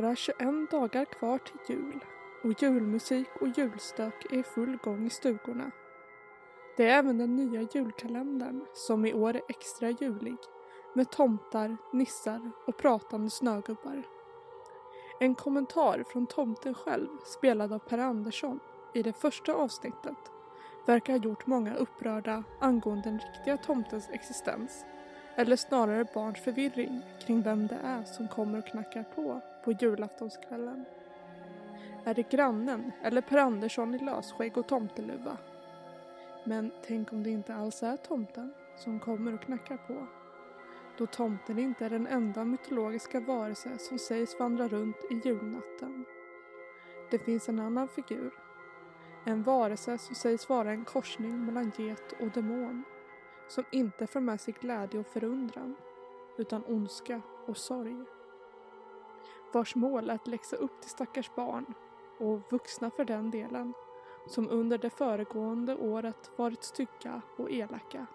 bara 21 dagar kvar till jul och julmusik och julstök är i full gång i stugorna. Det är även den nya julkalendern som i år är extra julig med tomtar, nissar och pratande snögubbar. En kommentar från tomten själv spelad av Per Andersson i det första avsnittet verkar ha gjort många upprörda angående den riktiga tomtens existens eller snarare barns förvirring kring vem det är som kommer och knackar på på julaftonskvällen. Är det grannen eller Per Andersson i lösskägg och tomteluva? Men tänk om det inte alls är tomten som kommer och knackar på? Då tomten inte är den enda mytologiska varelse som sägs vandra runt i julnatten. Det finns en annan figur. En varelse som sägs vara en korsning mellan get och demon. Som inte för med sig glädje och förundran, utan ondska och sorg. Vars mål är att läxa upp till stackars barn, och vuxna för den delen, som under det föregående året varit stygga och elaka.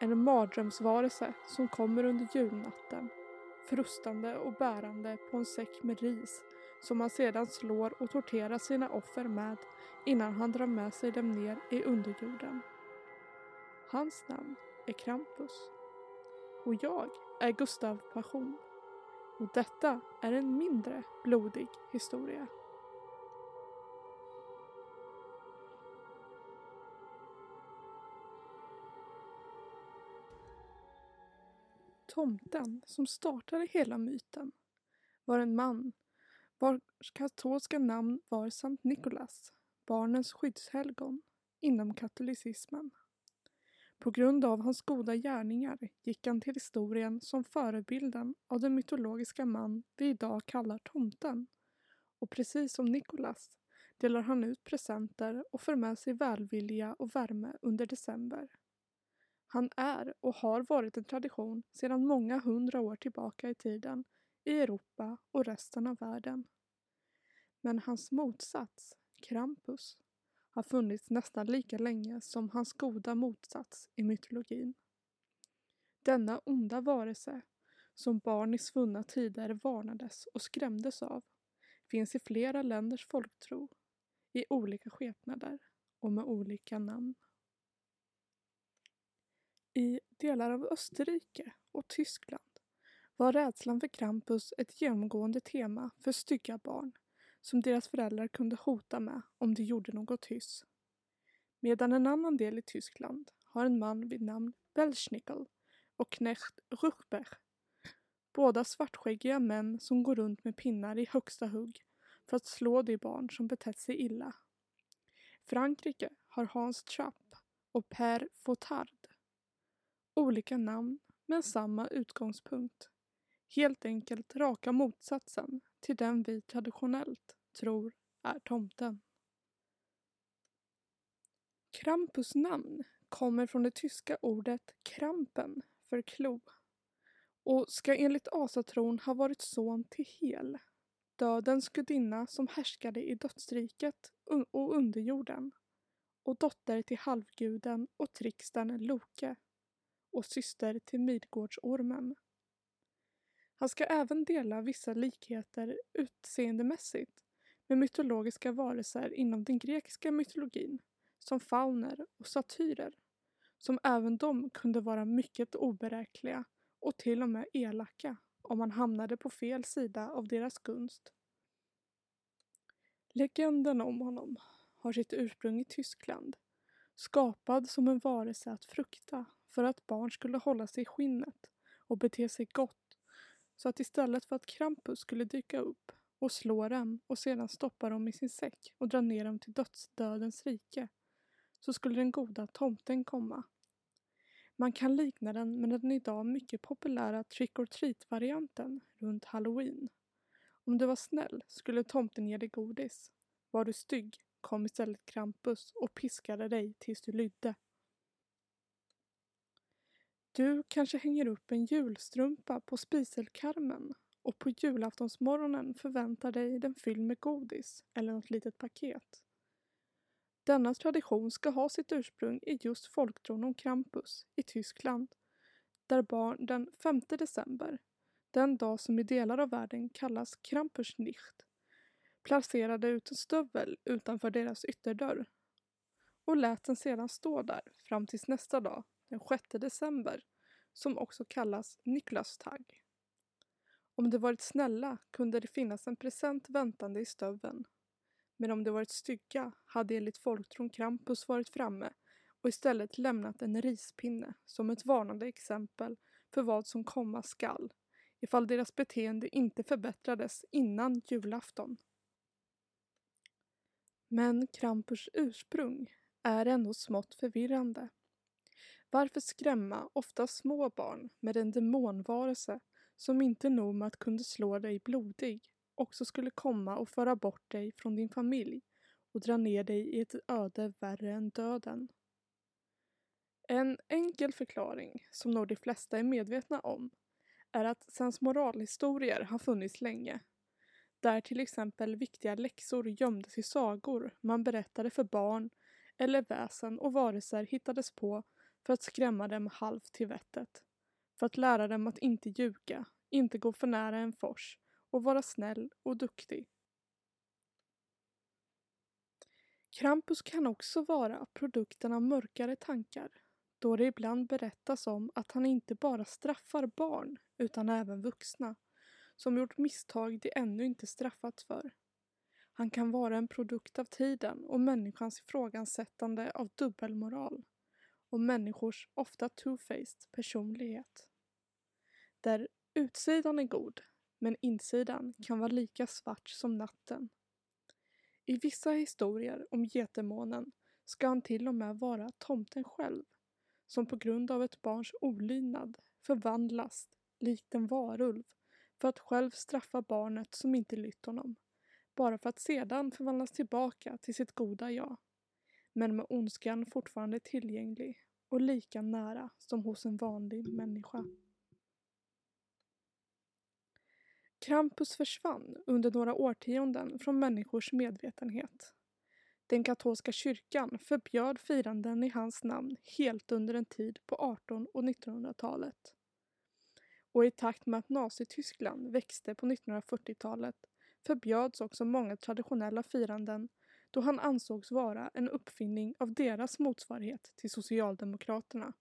En mardrömsvarelse som kommer under julnatten, frustande och bärande på en säck med ris som han sedan slår och torterar sina offer med innan han drar med sig dem ner i underjorden. Hans namn är Krampus. Och jag är Gustav Passion. Och detta är en mindre blodig historia. Tomten som startade hela myten var en man vars katolska namn var Sankt Nikolas, barnens skyddshelgon inom katolicismen. På grund av hans goda gärningar gick han till historien som förebilden av den mytologiska man vi idag kallar tomten. Och precis som Nikolas delar han ut presenter och för med sig välvilja och värme under december. Han är och har varit en tradition sedan många hundra år tillbaka i tiden i Europa och resten av världen. Men hans motsats, Krampus, har funnits nästan lika länge som hans goda motsats i mytologin. Denna onda varelse, som barn i svunna tider varnades och skrämdes av, finns i flera länders folktro, i olika skepnader och med olika namn. I delar av Österrike och Tyskland var rädslan för Krampus ett genomgående tema för stygga barn som deras föräldrar kunde hota med om de gjorde något hyss. Medan en annan del i Tyskland har en man vid namn Belschnickel och Knecht Ruchberg. Båda svartskäggiga män som går runt med pinnar i högsta hugg för att slå de barn som betett sig illa. Frankrike har Hans Trapp och Per Fautard. Olika namn men samma utgångspunkt. Helt enkelt raka motsatsen till den vi traditionellt tror är tomten. Krampus namn kommer från det tyska ordet krampen för klo och ska enligt asatron ha varit son till Hel, dödens gudinna som härskade i dödsriket och underjorden och dotter till halvguden och trickstern Loke och syster till Midgårdsormen. Han ska även dela vissa likheter utseendemässigt med mytologiska varelser inom den grekiska mytologin som fauner och satyrer som även de kunde vara mycket oberäkneliga och till och med elaka om man hamnade på fel sida av deras gunst. Legenden om honom har sitt ursprung i Tyskland, skapad som en varelse att frukta för att barn skulle hålla sig i skinnet och bete sig gott så att istället för att Krampus skulle dyka upp och slå dem och sedan stoppa dem i sin säck och dra ner dem till dödsdödens rike så skulle den goda tomten komma. Man kan likna den med den idag mycket populära trick or treat-varianten runt halloween. Om du var snäll skulle tomten ge dig godis. Var du stygg kom istället Krampus och piskade dig tills du lydde. Du kanske hänger upp en julstrumpa på spiselkarmen och på julaftonsmorgonen förväntar dig den fylld med godis eller något litet paket. Denna tradition ska ha sitt ursprung i just folktron om Krampus i Tyskland där barn den 5 december, den dag som i delar av världen kallas Krampusnicht, placerade ut en stövel utanför deras ytterdörr och lät den sedan stå där fram tills nästa dag, den 6 december, som också kallas Niklastag. Om de varit snälla kunde det finnas en present väntande i stöveln. Men om de varit stygga hade enligt folktron Krampus varit framme och istället lämnat en rispinne som ett varnande exempel för vad som komma skall ifall deras beteende inte förbättrades innan julafton. Men Krampus ursprung är ändå smått förvirrande. Varför skrämma ofta små barn med en demonvarelse som inte nog med att kunde slå dig blodig också skulle komma och föra bort dig från din familj och dra ner dig i ett öde värre än döden? En enkel förklaring, som nog de flesta är medvetna om, är att sensmoralhistorier har funnits länge. Där till exempel viktiga läxor gömdes i sagor man berättade för barn eller väsen och varelser hittades på för att skrämma dem halvt till vettet. För att lära dem att inte ljuga, inte gå för nära en fors och vara snäll och duktig. Krampus kan också vara produkten av mörkare tankar då det ibland berättas om att han inte bara straffar barn utan även vuxna som gjort misstag de ännu inte straffats för. Han kan vara en produkt av tiden och människans ifrågasättande av dubbelmoral och människors ofta two-faced personlighet. Där utsidan är god men insidan kan vara lika svart som natten. I vissa historier om getemånen ska han till och med vara tomten själv som på grund av ett barns olydnad förvandlas likt en varulv för att själv straffa barnet som inte lytt honom. Bara för att sedan förvandlas tillbaka till sitt goda jag. Men med ondskan fortfarande tillgänglig och lika nära som hos en vanlig människa. Krampus försvann under några årtionden från människors medvetenhet. Den katolska kyrkan förbjöd firanden i hans namn helt under en tid på 18 och 1900-talet. Och i takt med att Nazityskland växte på 1940-talet förbjöds också många traditionella firanden då han ansågs vara en uppfinning av deras motsvarighet till Socialdemokraterna.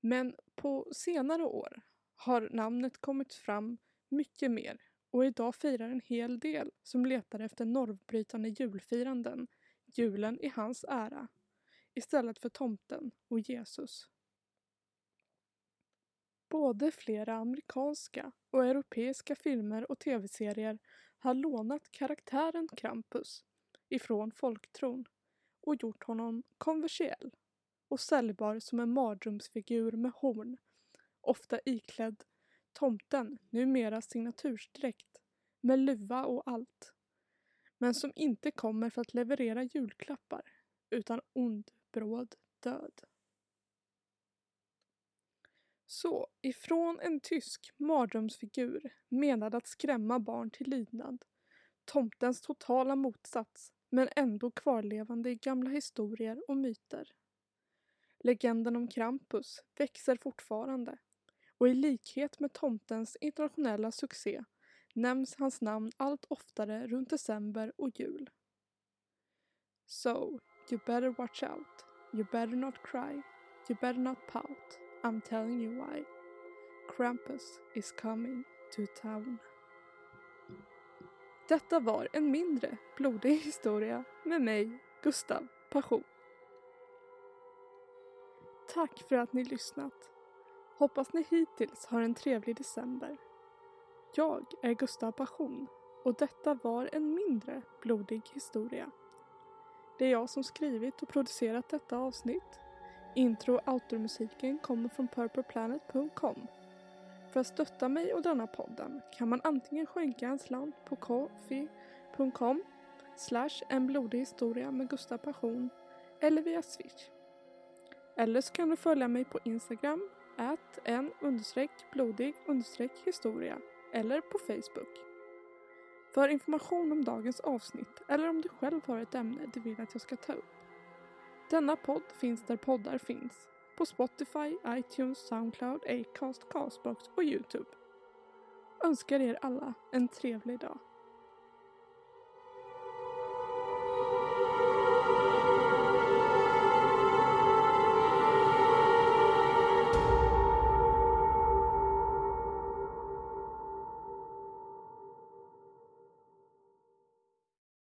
Men på senare år har namnet kommit fram mycket mer och idag firar en hel del som letar efter normbrytande julfiranden julen i hans ära istället för tomten och Jesus. Både flera amerikanska och europeiska filmer och tv-serier har lånat karaktären Krampus ifrån folktron och gjort honom konversiell och säljbar som en mardrömsfigur med horn, ofta iklädd tomten numera signatursdräkt med luva och allt. Men som inte kommer för att leverera julklappar utan ond, bråd död. Så, ifrån en tysk mardrömsfigur menad att skrämma barn till lydnad, tomtens totala motsats men ändå kvarlevande i gamla historier och myter. Legenden om Krampus växer fortfarande och i likhet med tomtens internationella succé nämns hans namn allt oftare runt december och jul. So, you better watch out. You better not cry. You better not pout. I'm telling you why. Krampus is coming to town. Detta var en mindre blodig historia med mig, Gustav Passion. Tack för att ni lyssnat. Hoppas ni hittills har en trevlig december. Jag är Gustav Passion och detta var en mindre blodig historia. Det är jag som skrivit och producerat detta avsnitt. Intro och outro-musiken kommer från purpleplanet.com. För att stötta mig och denna podden kan man antingen skänka en slant på kofi.com slash en blodig historia med Gustav Passion eller via Swish. Eller så kan du följa mig på Instagram at en understreck blodig understreck historia eller på Facebook. För information om dagens avsnitt eller om du själv har ett ämne du vill att jag ska ta upp. Denna podd finns där poddar finns på Spotify, iTunes, Soundcloud, Acast, Castbox och Youtube. Önskar er alla en trevlig dag.